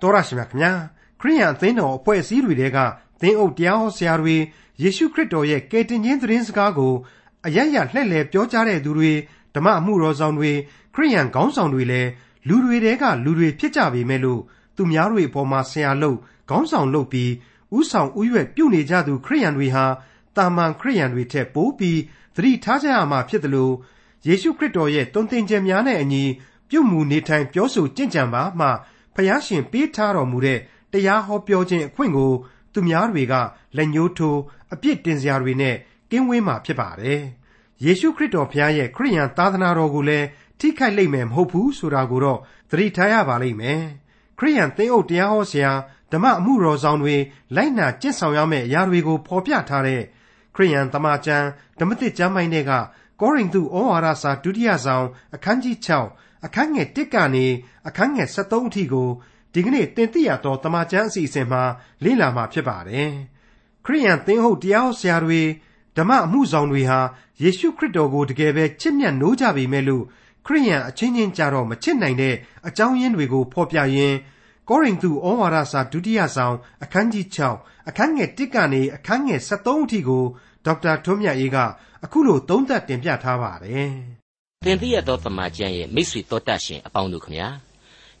တော်ရရှိမြခင်ဗျာခရိယန်အသင်းတော်အဖွဲ့အစည်းတွေတဲကသင်းအုပ်တရားဟောဆရာတွေယေရှုခရစ်တော်ရဲ့ကယ်တင်ခြင်းသတင်းစကားကိုအယံ့ရလှည့်လည်ပြောကြားတဲ့သူတွေဓမ္မအမှုတော်ဆောင်တွေခရိယန်ခေါင်းဆောင်တွေလည်းလူတွေတဲကလူတွေဖြစ်ကြပေမဲ့လို့သူများတွေအပေါ်မှာဆရာလုပ်ခေါင်းဆောင်လုပ်ပြီးဥဆောင်ဥရွက်ပြုနေကြသူခရိယန်တွေဟာတာမန်ခရိယန်တွေထက်ပိုပြီးသတိထားကြရမှာဖြစ်တယ်လို့ယေရှုခရစ်တော်ရဲ့တုံ့တင်ခြင်းများနဲ့အညီပြုမှုနေထိုင်ပြောဆိုကြင်ကြံပါမှ ဖျားရှင်ပေးထားတော်မူတဲ့တရားဟောပြောခြင်းအခွင့်ကို သူများတွေကလက်ညှိုးထိုးအပြစ်တင်စရာတွေနဲ့ကင်းဝေးမှာဖြစ်ပါတယ်။ယေရှုခရစ်တော်ဖျားရဲ့ခရိယန်သာသနာတော်ကိုလည်းထိခိုက်လိမ့်မယ်မဟုတ်ဘူးဆိုတာကိုတော့သတိထားရပါလိမ့်မယ်။ခရိယန်သင်းအုပ်တရားဟောဆရာဓမ္မအမှုတော်ဆောင်တွေလိုက်နာကျင့်ဆောင်ရမယ့်အရာတွေကိုဖော်ပြထားတဲ့ခရိယန်တမန်ကျမ်းဓမ္မသစ်ကျမ်းပိုင်းတွေကကောရိန္သုဩဝါဒစာဒုတိယဆောင်အခန်းကြီး6 အခန်းငယ်1ကနေအခန်းငယ်73အထိကိုဒီကနေ့တင်ပြရတော့တမန်ကျမ်းအစီအစဉ်မှာလေ့လာမှာဖြစ်ပါတယ်။ခရိယန်သင်းဟုတ်တရားဟောဆရာတွေဓမ္မအမှုဆောင်တွေဟာယေရှုခရစ်တော်ကိုတကယ်ပဲချစ်မြတ်နိုးကြပေမဲ့လို့ခရိယန်အချင်းချင်းကြတော့မချစ်နိုင်တဲ့အကြောင်းရင်းတွေကိုဖော်ပြရင်းကောရိန္သုဩဝါဒစာဒုတိယဆောင်အခန်းကြီး6အခန်းငယ်1ကနေအခန်းငယ်73အထိကိုဒေါက်တာထွန်းမြတ်အေးကအခုလိုသုံးသပ်တင်ပြထားပါတယ်။ သင်သိရသောတမန်ကျမ်းရဲ့မိတ်ဆွေတော်တတ်ရှင်အပေါင်းတို့ခမညာ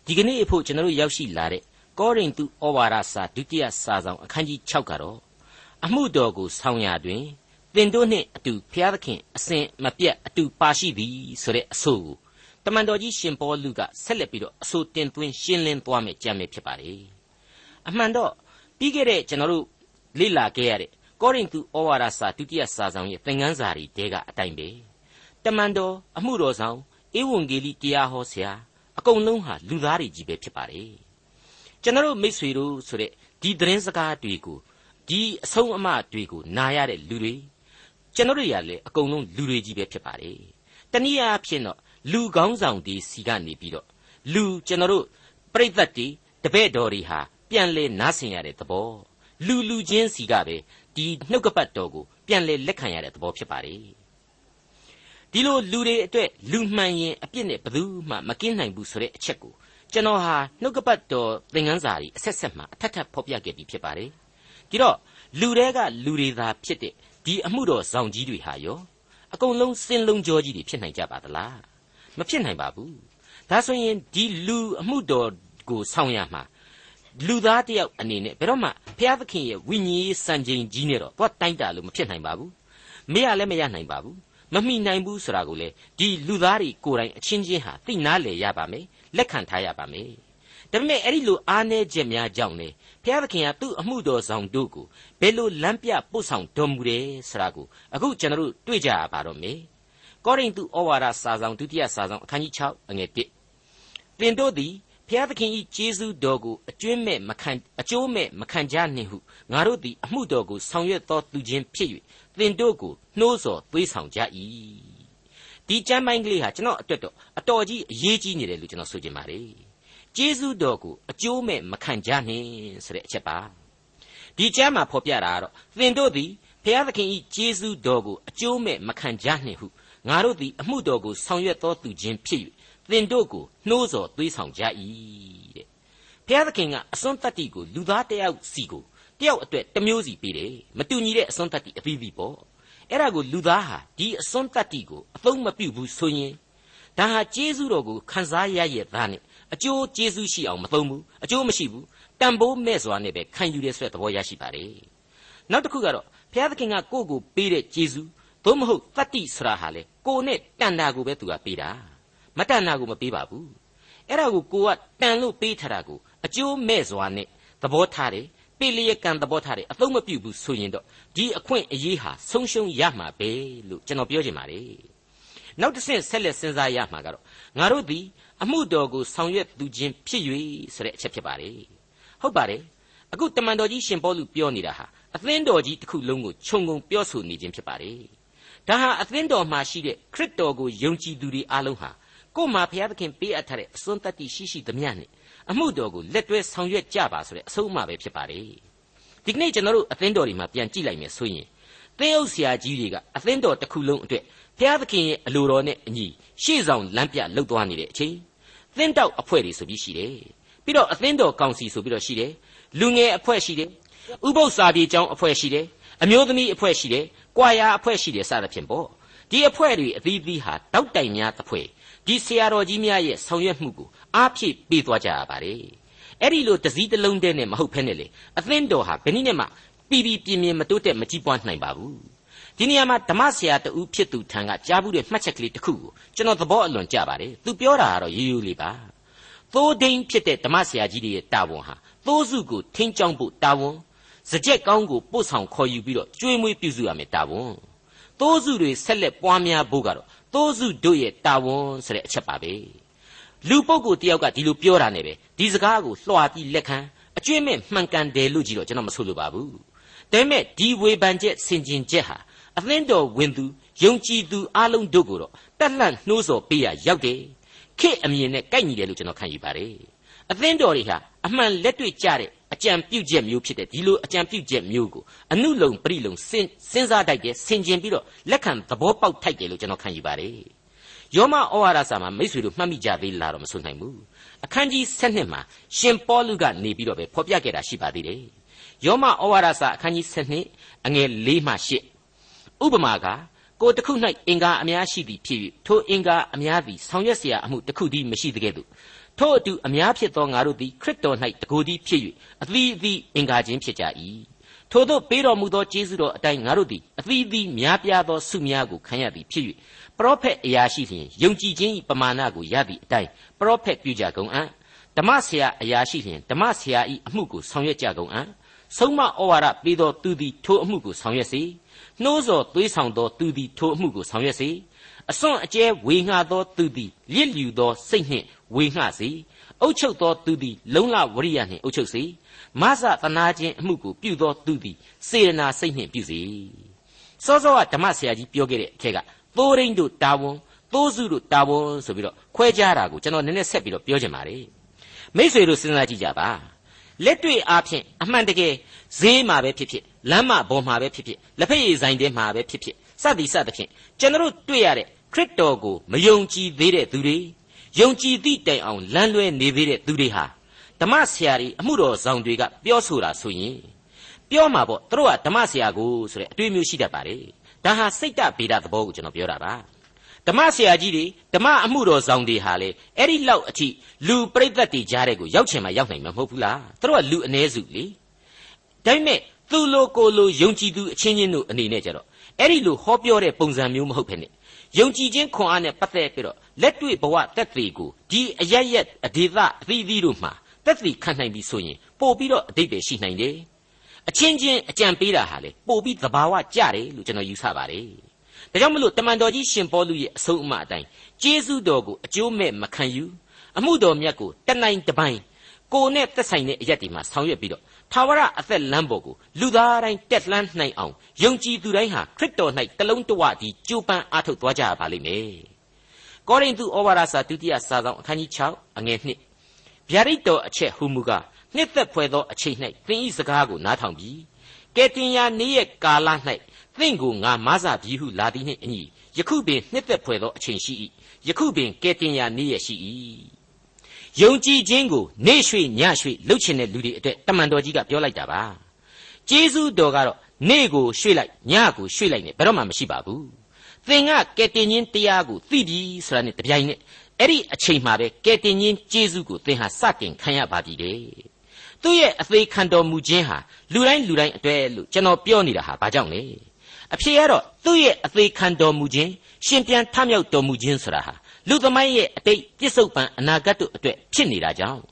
ဒီကနေ့အဖို့ကျွန်တော်တို့ရောက်ရှိလာတဲ့ကောရိန္သုဩဝါဒစာဒုတိယစာဆောင်အခန်းကြီး6ကတော့အမှုတော်ကိုဆောင်ရာတွင်သင်တို့နှင့်အတူဖျားသခင်အစဉ်မပြတ်အတူပါရှိသည်ဆိုတဲ့အဆိုကိုတမန်တော်ကြီးရှင်ပေါလုကဆက်လက်ပြီးတော့အဆိုတင်သွင်းရှင်းလင်းသွားမယ်ကြံမယ်ဖြစ်ပါလေအမှန်တော့ပြီးခဲ့တဲ့ကျွန်တော်တို့လေ့လာခဲ့ရတဲ့ကောရိန္သုဩဝါဒစာဒုတိယစာဆောင်ရဲ့သင်ခန်းစာတွေတဲကအတိုင်းပဲ တမန်တော်အမှုတော်ဆောင်ဧဝံဂေလိတရားဟောဆရာအကုန်လုံးဟာလူသားတွေကြီးပဲဖြစ်ပါတယ်ကျွန်တော်တို့မိษွေတို့ဆိုတဲ့ဒီသတင်းစကားတွေကိုဒီအဆုံးအမတွေကိုနားရတဲ့လူတွေကျွန်တော်တို့ရလည်းအကုန်လုံးလူတွေကြီးပဲဖြစ်ပါတယ်တနည်းအားဖြင့်တော့လူကောင်းဆောင်ဒီစီကနေပြီးတော့လူကျွန်တော်တို့ပြိဿတ်တွေတပည့်တော်တွေဟာပြန်လဲနားဆင်ရတဲ့သဘောလူလူချင်းစီကပဲဒီနှုတ်ကပတ်တော်ကိုပြန်လဲလက်ခံရတဲ့သဘောဖြစ်ပါတယ် ဒီလိုလူတွေအတွက်လူမှန်ရင်အပြစ်နဲ့ဘယ်သူမှမကင်းနိုင်ဘူးဆိုတဲ့အချက်ကိုကျွန်တော်ဟာနှုတ်ကပတ်တော်သင်ခန်းစာကြီးအဆက်ဆက်မှအထက်ထပ်ဖော်ပြခဲ့ပြီးဖြစ်ပါတယ်ဒီတော့လူတွေကလူတွေသာဖြစ်တဲ့ဒီအမှုတော်ဆောင်ကြီးတွေဟာရောအကုန်လုံးစင်လုံးကြောကြီးတွေဖြစ်နိုင်ကြပါသလားမဖြစ်နိုင်ပါဘူးဒါဆိုရင်ဒီလူအမှုတော်ကိုဆောင်ရမှာလူသားတယောက်အနေနဲ့ဘယ်တော့မှဘုရားသခင်ရဲ့ဝိညာဉ်ရေးစံချိန်ကြီးနဲ့တော့သွားတိုင်းတာလို့မဖြစ်နိုင်ပါဘူးမရလည်းမရနိုင်ပါဘူး မမိနိုင်ဘူးဆိုတာကိုလေဒီလူသားတွေကိုယ်တိုင်အချင်းချင်းဟာသိနာလေရပါမယ်လက်ခံထားရပါမယ်ဒါပေမဲ့အဲ့ဒီလိုအားနည်းချက်များကြောင့်လေဘုရားသခင်ကသူ့အမှုတော်ဆောင်တို့ကိုဘယ်လိုလမ်းပြပို့ဆောင်တော်မူတယ်ဆိုတာကိုအခုကျွန်တော်တို့တွေ့ကြရပါတော့မယ်ကောရိန္သုဩဝါဒစာဆောင်ဒုတိယစာဆောင်အခန်းကြီး6အငယ်1သင်တို့သည်ဖျားသခင်ဤကျေးဇူးတော်ကိုအကျွမ်းမဲ့မခံအကျိုးမဲ့မခံကြနှင့်ဟုငါတို့သည်အမှုတော်ကိုဆောင်ရွက်သောသူချင်းဖြစ်၍ သင်တို့ကိုနှိုးဆော်သွေးဆောင်ကြ၏ဒီကျမ်းပိုင်းကလေးဟာကျွန်တော်အတွက်တော့အတော်ကြီးအရေးကြီးနေတယ်လို့ကျွန်တော်ဆိုချင်ပါတယ်ကျေးဇူးတော်ကိုအကျိုးမဲ့မခံကြနှင့်ဆိုတဲ့အချက်ပါဒီကျမ်းမှာဖော်ပြတာကတော့သင်တို့သည်ဖျားသခင်ဤကျေးဇူးတော်ကိုအကျိုးမဲ့မခံကြနှင့်ဟုငါတို့သည်အမှုတော်ကိုဆောင်ရွက်သောသူချင်းဖြစ်၍သင်တို့ကိုနှိုးဆော်သွေးဆောင်ကြ၏တဲ့ဘုရားသခင်ကအစွန်းတတ္တိကိုလူသားတယောက်စီကို တယောက်အတွက်တစ်မျိုးစီပေးတယ်မတူညီတဲ့အစွန်းတတ္တိအသီးသီးပေါ့အဲ့ဒါကိုလူသားဟာဒီအစွန်းတတ္တိကိုအသုံးမပြုဘူးဆိုရင်ဒါဟာကျေးဇူးတော်ကိုခံစားရရဲ့သားနဲ့အကျိုးကျေးဇူးရှိအောင်မသုံးဘူးအကျိုးမရှိဘူးတန်ဖိုးမဲ့စွာနဲ့ပဲခံယူရဲဆိုတဲ့သဘောရရှိပါတယ်နောက်တစ်ခုကတော့ဘုရားသခင်ကကိုယ့်ကိုပေးတဲ့ကျေးဇူးသို့မဟုတ်တတ္တိဆရာဟာလေကိုနဲ့တန်တာကိုပဲသူကပေးတာမတန်တာကိုမပေးပါဘူးအဲ့ဒါကိုကိုကတန်လို့ပေးထားတာကိုအကျိုးမဲ့စွာနဲ့သဘောထားတယ် ပိလျက်ကံသဘောထားတယ်အသုံးမပြုဘူးဆိုရင်တော့ဒီအခွင့်အရေးဟာဆုံးရှုံးရမှာပဲလို့ကျွန်တော်ပြောချင်ပါတယ်နောက်တစ်ဆင့်ဆက်လက်စဉ်းစားရမှာကတော့ငါတို့သည်အမှုတော်ကိုဆောင်ရွက်သူချင်းဖြစ်၍ဆိုတဲ့အချက်ဖြစ်ပါတယ်ဟုတ်ပါတယ်အခုတမန်တော်ကြီးရှင်ပေါလုပြောနေတာဟာအသင်းတော်ကြီးတစ်ခုလုံးကိုခြုံငုံပြောဆိုနေခြင်းဖြစ်ပါတယ်ဒါဟာအသင်းတော်မှာရှိတဲ့ခရစ်တော်ကိုယုံကြည်သူတွေအားလုံးဟာကို့မှာဘုရားသခင်ပေးအပ်ထားတဲ့အစွန်းတတ္တိရှိရှိသမျှနဲ့ အမှုတော်ကိုလက်တွဲဆောင်ရွက်ကြပါဆိုတဲ့အဆုံးအမပဲဖြစ်ပါတယ်ဒီကနေ့ကျွန်တော်တို့အသင်းတော်တွေမှာပြန်ကြည့်လိုက်မယ်ဆိုရင်သင်းအုပ်ဆရာကြီးတွေကအသင်းတော်တစ်ခုလုံးအတွက်ဘုရားသခင်ရဲ့အလိုတော်နဲ့အညီရှေ့ဆောင်လမ်းပြလှုပ်သွားနေတဲ့အချိန်သင်းတောက်အဖွဲ့တွေဆိုပြီးရှိတယ်ပြီးတော့အသင်းတော်ကောင်စီဆိုပြီးတော့ရှိတယ်လူငယ်အဖွဲ့ရှိတယ်ဥပုသ္စာပြေကျောင်းအဖွဲ့ရှိတယ်အမျိုးသမီးအဖွဲ့ရှိတယ်ကွာရာအဖွဲ့ရှိတယ်စသဖြင့်ပေါ့ဒီအဖွဲ့တွေအသီးသီးဟာတောက်တိုင်များတစ်ဖွဲ့ဒီဆရာတော်ကြီးများရဲ့ဆောင်ရွက်မှုကို အားဖြည့်ပေးသွားကြရပါတယ်အဲ့ဒီလိုတစည်းတစ်လုံးတည်းနဲ့မဟုတ်ဖ ೇನೆ လေအသင်းတော်ဟာဘယ်နည်းနဲ့မှပြည်ပြည်ပြင်းပြင်းမတိုးတက်မကြီးပွားနိုင်ပါဘူးဒီနေရာမှာဓမ္မဆရာတူဖြစ်သူထံကကြားဘူးတဲ့မှတ်ချက်ကလေးတစ်ခုကိုကျွန်တော်သဘောအလွန်ကျပါတယ်သူပြောတာကတော့ရိုးရိုးလေးပါသိုးဒိန်ဖြစ်တဲ့ဓမ္မဆရာကြီးတွေရဲ့တာဝန်ဟာသိုးစုကိုထိန်းကျောင်းဖို့တာဝန်စကြက်ကောင်းကိုပို့ဆောင်ခေါ်ယူပြီးတော့ကျွေးမွေးပြုစုရမယ်တာဝန်သိုးစုတွေဆက်လက်ပွားများဖို့ကတော့သိုးစုတို့ရဲ့တာဝန်ဆိုတဲ့အချက်ပါပဲ လူပုဂ္ဂိုလ်တယောက်ကဒီလိုပြောတာနဲ့ပဲဒီစကားကိုလွှာပြီးလက်ခံအကျွင့်မဲ့မှန်ကန်တယ်လို့ကြီးတော့ကျွန်တော်မဆိုလိုပါဘူးဒါပေမဲ့ဒီဝေဖန်ချက်ဆင်ခြင်ချက်ဟာအသင်းတော်ဝင်သူယုံကြည်သူအလုံးတို့ကိုတော့တက်လှန့်နှိုးဆော်ပေးရရောက်တယ်ခေအမြင်နဲ့ကိုက်ညီတယ်လို့ကျွန်တော်ခံယူပါတယ်အသင်းတော်တွေဟာအမှန်လက်တွေ့ကြတဲ့အကြံပြုချက်မျိုးဖြစ်တဲ့ဒီလိုအကြံပြုချက်မျိုးကိုအနုလုံပရိလုံစဉ်းစားတတ်တယ်ဆင်ခြင်ပြီးတော့လက်ခံသဘောပေါက်ထိုက်တယ်လို့ကျွန်တော်ခံယူပါတယ် ယောမဩဝါဒစာမှာမိษွေတို့မှတ်မိကြသေးလားတော့မဆိုနိုင်ဘူးအခန်းကြီး7မှာရှင်ပေါလုကနေပြီးတော့ပဲဖော်ပြခဲ့တာရှိပါသေးတယ်ယောမဩဝါဒစာအခန်းကြီး7အငယ်၄မှ8ဥပမာကကိုတစ်ခု၌အင်္ဂါအများရှိသည်ဖြစ်၍ထိုအင်္ဂါအများသည်ဆောင်ရွက်เสียအမှုတစ်ခုတည်းမရှိတကဲ့သို့ထို့အတူအများဖြစ်သောငါတို့သည်ခရစ်တော်၌တကိုယ်တည်းဖြစ်၍အသီးအသီးအင်္ဂါချင်းဖြစ်ကြ၏ထို့သောပေးတော်မူသောကျေးဇူးတော်အတိုင်းငါတို့သည်အသီးသီးများပြားသောဆုများကိုခံရသည်ဖြစ်၍ ပရောဖက်အရာရှိလျင်ယုံကြည်ခြင်း၏ပမာဏကိုရသည့်အတိုင်းပရောဖက်ပြုကြကုန်အံ့ဓမ္မဆရာအရာရှိလျင်ဓမ္မဆရာ၏အမှုကိုဆောင်ရွက်ကြကုန်အံ့ဆုံးမဩဝါဒပေးသောသူသည်ထိုအမှုကိုဆောင်ရွက်စေနှိုးဆော်သွေးဆောင်သောသူသည်ထိုအမှုကိုဆောင်ရွက်စေအစွန့်အကျဲဝေငှသောသူသည်လစ်လျူသောစိတ်နှင့်ဝေငှစေအုတ်ချုပ်သောသူသည်လုံလဝရိယနှင့်အုတ်ချုပ်စေမဆသနာခြင်းအမှုကိုပြုသောသူသည်စေရနာစိတ်နှင့်ပြုစေစောစောကဓမ္မဆရာကြီးပြောခဲ့တဲ့အထက်က သိုးရင်းတို့တာဝန်သိုးစုတို့တာဝန်ဆိုပြီးတော့ခွဲခြားတာကိုကျွန်တော်နည်းနည်းဆက်ပြီးတော့ပြောချင်ပါတယ်မိษွေတို့စဉ်းစားကြည့်ကြပါလက်တွေ့အားဖြင့်အမှန်တကယ်ဈေးမှာပဲဖြစ်ဖြစ်လမ်းမပေါ်မှာပဲဖြစ်ဖြစ်လက်ဖက်ရည်ဆိုင်ထဲမှာပဲဖြစ်ဖြစ်စသည်စသဖြင့်ကျွန်တော်တို့တွေ့ရတဲ့ခရစ်တော်ကိုမယုံကြည်သေးတဲ့သူတွေယုံကြည်သည့်တိုင်အောင်လမ်းလွဲနေသေးတဲ့သူတွေဟာဓမ္မဆရာကြီးအမှုတော်ဆောင်တွေကပြောဆိုတာဆိုရင်ပြောမှာပေါ့သူတို့ကဓမ္မဆရာကိုဆိုတဲ့အတွေ့အမျိုးရှိတတ်ပါတယ် ဒါဟာစိတ်တဗေဒသဘောကိုကျွန်တော်ပြောတာပါဓမ္မဆရာကြီးတွေဓမ္မအမှုတော်ဆောင်တွေဟာလေအဲ့ဒီလောက်အထိလူပြိဿတ်တွေကြားတဲ့ကိုရောက်ချင်မှရောက်နိုင်မှာမဟုတ်ဘူးလားသူတို့ကလူအ ਨੇ စုလေဒါပေမဲ့သူလိုကိုလိုယုံကြည်သူအချင်းချင်းတို့အနေနဲ့ကြတော့အဲ့ဒီလိုဟောပြောတဲ့ပုံစံမျိုးမဟုတ်ဖ ೇನೆ ယုံကြည်ခြင်းခွန်အားနဲ့ပတ်သက်ပြီးတော့လက်တွေ့ဘဝတက်တွေကိုဒီအရရက်အဒေသအသီးသီးတို့မှာတက်တည်ခံနိုင်ပြီဆိုရင်ပို့ပြီးတော့အတိတ်ပဲရှိနိုင်တယ် အချင်းချင်းအကြံပေးတာဟာလေပို့ပြီးသဘာဝကြတယ်လို့ကျွန်တော်ယူဆပါတယ်ဒါကြောင့်မလို့တမန်တော်ကြီးရှင်ပေါလုရဲ့အဆုံးအမအတိုင်းကျေးဇူးတော်ကိုအကျိုးမဲ့မခံယူအမှုတော်မြတ်ကိုတနိုင်တပိုင်းကိုနဲ့သက်ဆိုင်တဲ့အရက်ဒီမှာဆောင်ရွက်ပြီးတော့ထာဝရအသက်လမ်းပေါ်ကိုလူသားတိုင်းတက်လှမ်းနိုင်အောင်ယုံကြည်သူတိုင်းဟာခရစ်တော်၌တလုံးတဝတည်းကြိုးပမ်းအားထုတ်သွားကြပါလိမ့်မယ်။ကောရိန္သုဩဝါဒစာဒုတိယစာဆောင်အခန်းကြီး6အငယ်1ဗျာဒိတ်တော်အချက်ဟူမူကား နှစ်သက်ဖွယ်သောအချိန်၌သင်၏စကားကိုနားထောင်ပြီးကဲတင်ရာနေ့ရက်ကာလ၌သင်ကိုငါမဆပြီဟုလာသည်နှင့်အညီယခုပင်နှစ်သက်ဖွယ်သောအချိန်ရှိ၏ယခုပင်ကဲတင်ရာနေ့ရက်ရှိ၏ယုံကြည်ခြင်းကိုနေရွှေညရွှေလှုပ်ချင်တဲ့လူတွေအတွက်တမန်တော်ကြီးကပြောလိုက်တာပါကျေးဇူးတော်ကတော့နေ့ကိုရွှေ့လိုက်ညကိုရွှေ့လိုက်နဲ့ဘယ်တော့မှမရှိပါဘူးသင်ကကဲတင်ခြင်းတရားကိုသိပြီဆိုတာနဲ့တပြိုင်နက်အဲ့ဒီအချိန်မှာပဲကဲတင်ခြင်းကျေးဇူးကိုသင်ဟာစတင်ခံရပါပြီတဲ့ သူ့ရဲ့အသေးခံတော်မူခြင်းဟာလူတိုင်းလူတိုင်းအတွက်လို့ကျွန်တော်ပြောနေတာဟာဘာကြောင့်လဲအဖြေကတော့သူ့ရဲ့အသေးခံတော်မူခြင်းရှင်ပြန်ထမြောက်တော်မူခြင်းဆိုတာဟာလူသမိုင်းရဲ့အတိတ်ပြစ္ဆုတ်ပံအနာဂတ်တို့အတွက်ဖြစ်နေတာကြောင့်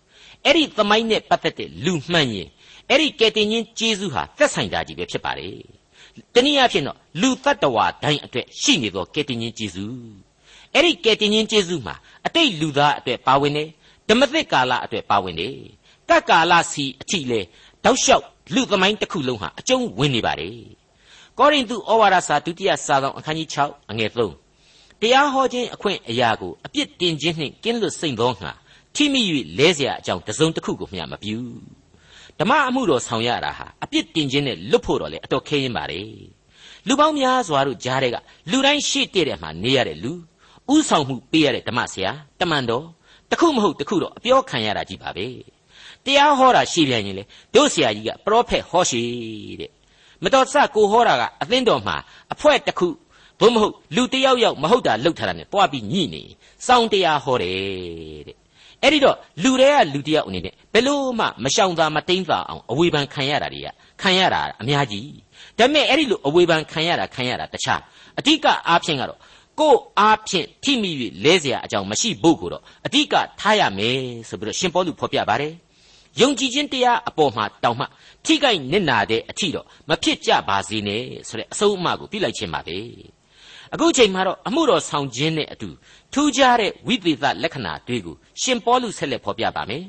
အဲ့ဒီသမိုင်းနဲ့ပတ်သက်တဲ့လူမှန်ရင်အဲ့ဒီကယ်တင်ရှင်ဂျေဇုဟာသက်ဆိုင်တာကြီးပဲဖြစ်ပါတယ်တနည်းအားဖြင့်တော့လူတ attva တိုင်းအတွက်ရှိနေသောကယ်တင်ရှင်ဂျေဇုအဲ့ဒီကယ်တင်ရှင်ဂျေဇုမှာအတိတ်လူသားအတွက်ပါဝင်တယ်ဓမ္မသစ်ကာလအတွက်ပါဝင်တယ် ကတ်ကာလစီအထိလေတောက်လျှောက်လူသမိုင်းတစ်ခုလုံးဟာအကျုံးဝင်နေပါတယ်ကောရိန္သုဩဝါဒစာဒုတိယစာဆောင်အခန်းကြီး6အငယ်3တရားဟောခြင်းအခွင့်အရာကိုအပြစ်တင်ခြင်းနှင့်ကင်းလွတ်စိမ့်သောငါထိမိ၍လဲเสียအကြောင်းတစုံတစ်ခုကိုမျှမပြုဓမ္မအမှုတော်ဆောင်ရတာဟာအပြစ်တင်ခြင်းနဲ့လွတ်ဖို့တော့လေအတော်ခဲရင်ပါလေလူပေါင်းများစွာတို့ကြားတဲ့ကလူတိုင်းရှေ့တည့်တဲ့မှာနေရတဲ့လူဥဆောင်မှုပေးရတဲ့ဓမ္မဆရာတမန်တော်တခုမဟုတ်တခုတော့အပြောခံရတာကြီးပါပဲ တရားဟောတာရှေ့ပြန်ရင်လေတို့ဆရာကြီးကပရောဖက်ဟောရှိတဲ့မတော်စကိုဟောတာကအသင်းတော်မှာအဖွဲ့တစ်ခုဘုမဟုတ်လူတယောက်ယောက်မဟုတ်တာလှုပ်ထားတာနဲ့တွားပြီးညှိနေစောင်းတရားဟောတယ်တဲ့အဲ့ဒီတော့လူတွေကလူတယောက်အနေနဲ့ဘယ်လို့မှမရှောင်သာမတိမ့်သာအောင်အဝေဖန်ခံရတာတွေကခံရတာအများကြီးဒါပေမဲ့အဲ့ဒီလိုအဝေဖန်ခံရတာခံရတာတခြားအဓိကအားဖြင့်ကတော့ကိုယ်အားဖြင့်ထိမိ၍လဲเสียအကြောင်းမရှိဖို့ကိုတော့အဓိကထားရမယ်ဆိုပြီးတော့ရှင်ပေါလုဖော်ပြပါတယ် ယုံကြည်ခြင်းတရားအပေါ်မှာတောင်းမှထိခိုက်နစ်နာတဲ့အထီတော့မဖြစ်ကြပါစေနဲ့ဆိုတဲ့အဆုံးအမကိုပြလိုက်ခြင်းပါပဲအခုချိန်မှာတော့အမှုတော်ဆောင်ခြင်းနဲ့အတူထူးခြားတဲ့ဝိသေသလက္ခဏာတွေကိုရှင်ပေါလုဆက်လက်ဖော်ပြပါမယ်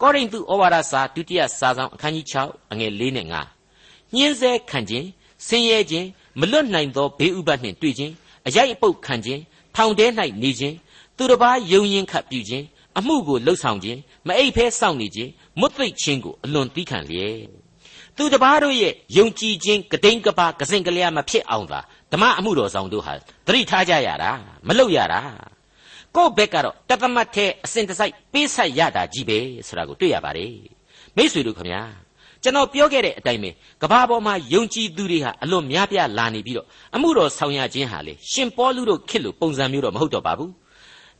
ကောရိန္သုဩဝါဒစာဒုတိယစာဆောင်အခန်းကြီး6အငယ်၄နဲ့5ညှင်းဆဲခံခြင်းဆင်းရဲခြင်းမလွတ်နိုင်သောဘေးဥပတ်နှင့်တွေ့ခြင်းအရိုက်အပုတ်ခံခြင်းထောင်ထဲ၌နေခြင်းသူတစ်ပါးယုံရင်ခတ်ပြုခြင်းအမှုကိုလှုပ်ဆောင်ခြင်းမအိပ်ဖဲစောင့်နေခြင်း မွတ်သိပ်ခြင်းကိုအလွန်သီးခံလျက်သူတစ်ပါးတို့ရဲ့ယုံကြည်ခြင်းကတိန်ကပါကစင်ကလျာမဖြစ်အောင်သာဓမ္မအမှုတော်ဆောင်တို့ဟာသတိထားကြရတာမလုပ်ရတာကိုယ့်ဘက်ကတော့တသမတ်တဲ့အစဉ်တစိုက်ပေးဆက်ရတာကြီးပဲဆိုတာကိုတွေ့ရပါတယ်မိတ်ဆွေတို့ခမညာကျွန်တော်ပြောခဲ့တဲ့အတိုင်းပဲကဘာပေါ်မှာယုံကြည်သူတွေဟာအလွန်များပြားလာနေပြီးတော့အမှုတော်ဆောင်ရခြင်းဟာလေရှင်ပေါလုတို့ခေတ်လိုပုံစံမျိုးတော့မဟုတ်တော့ပါဘူး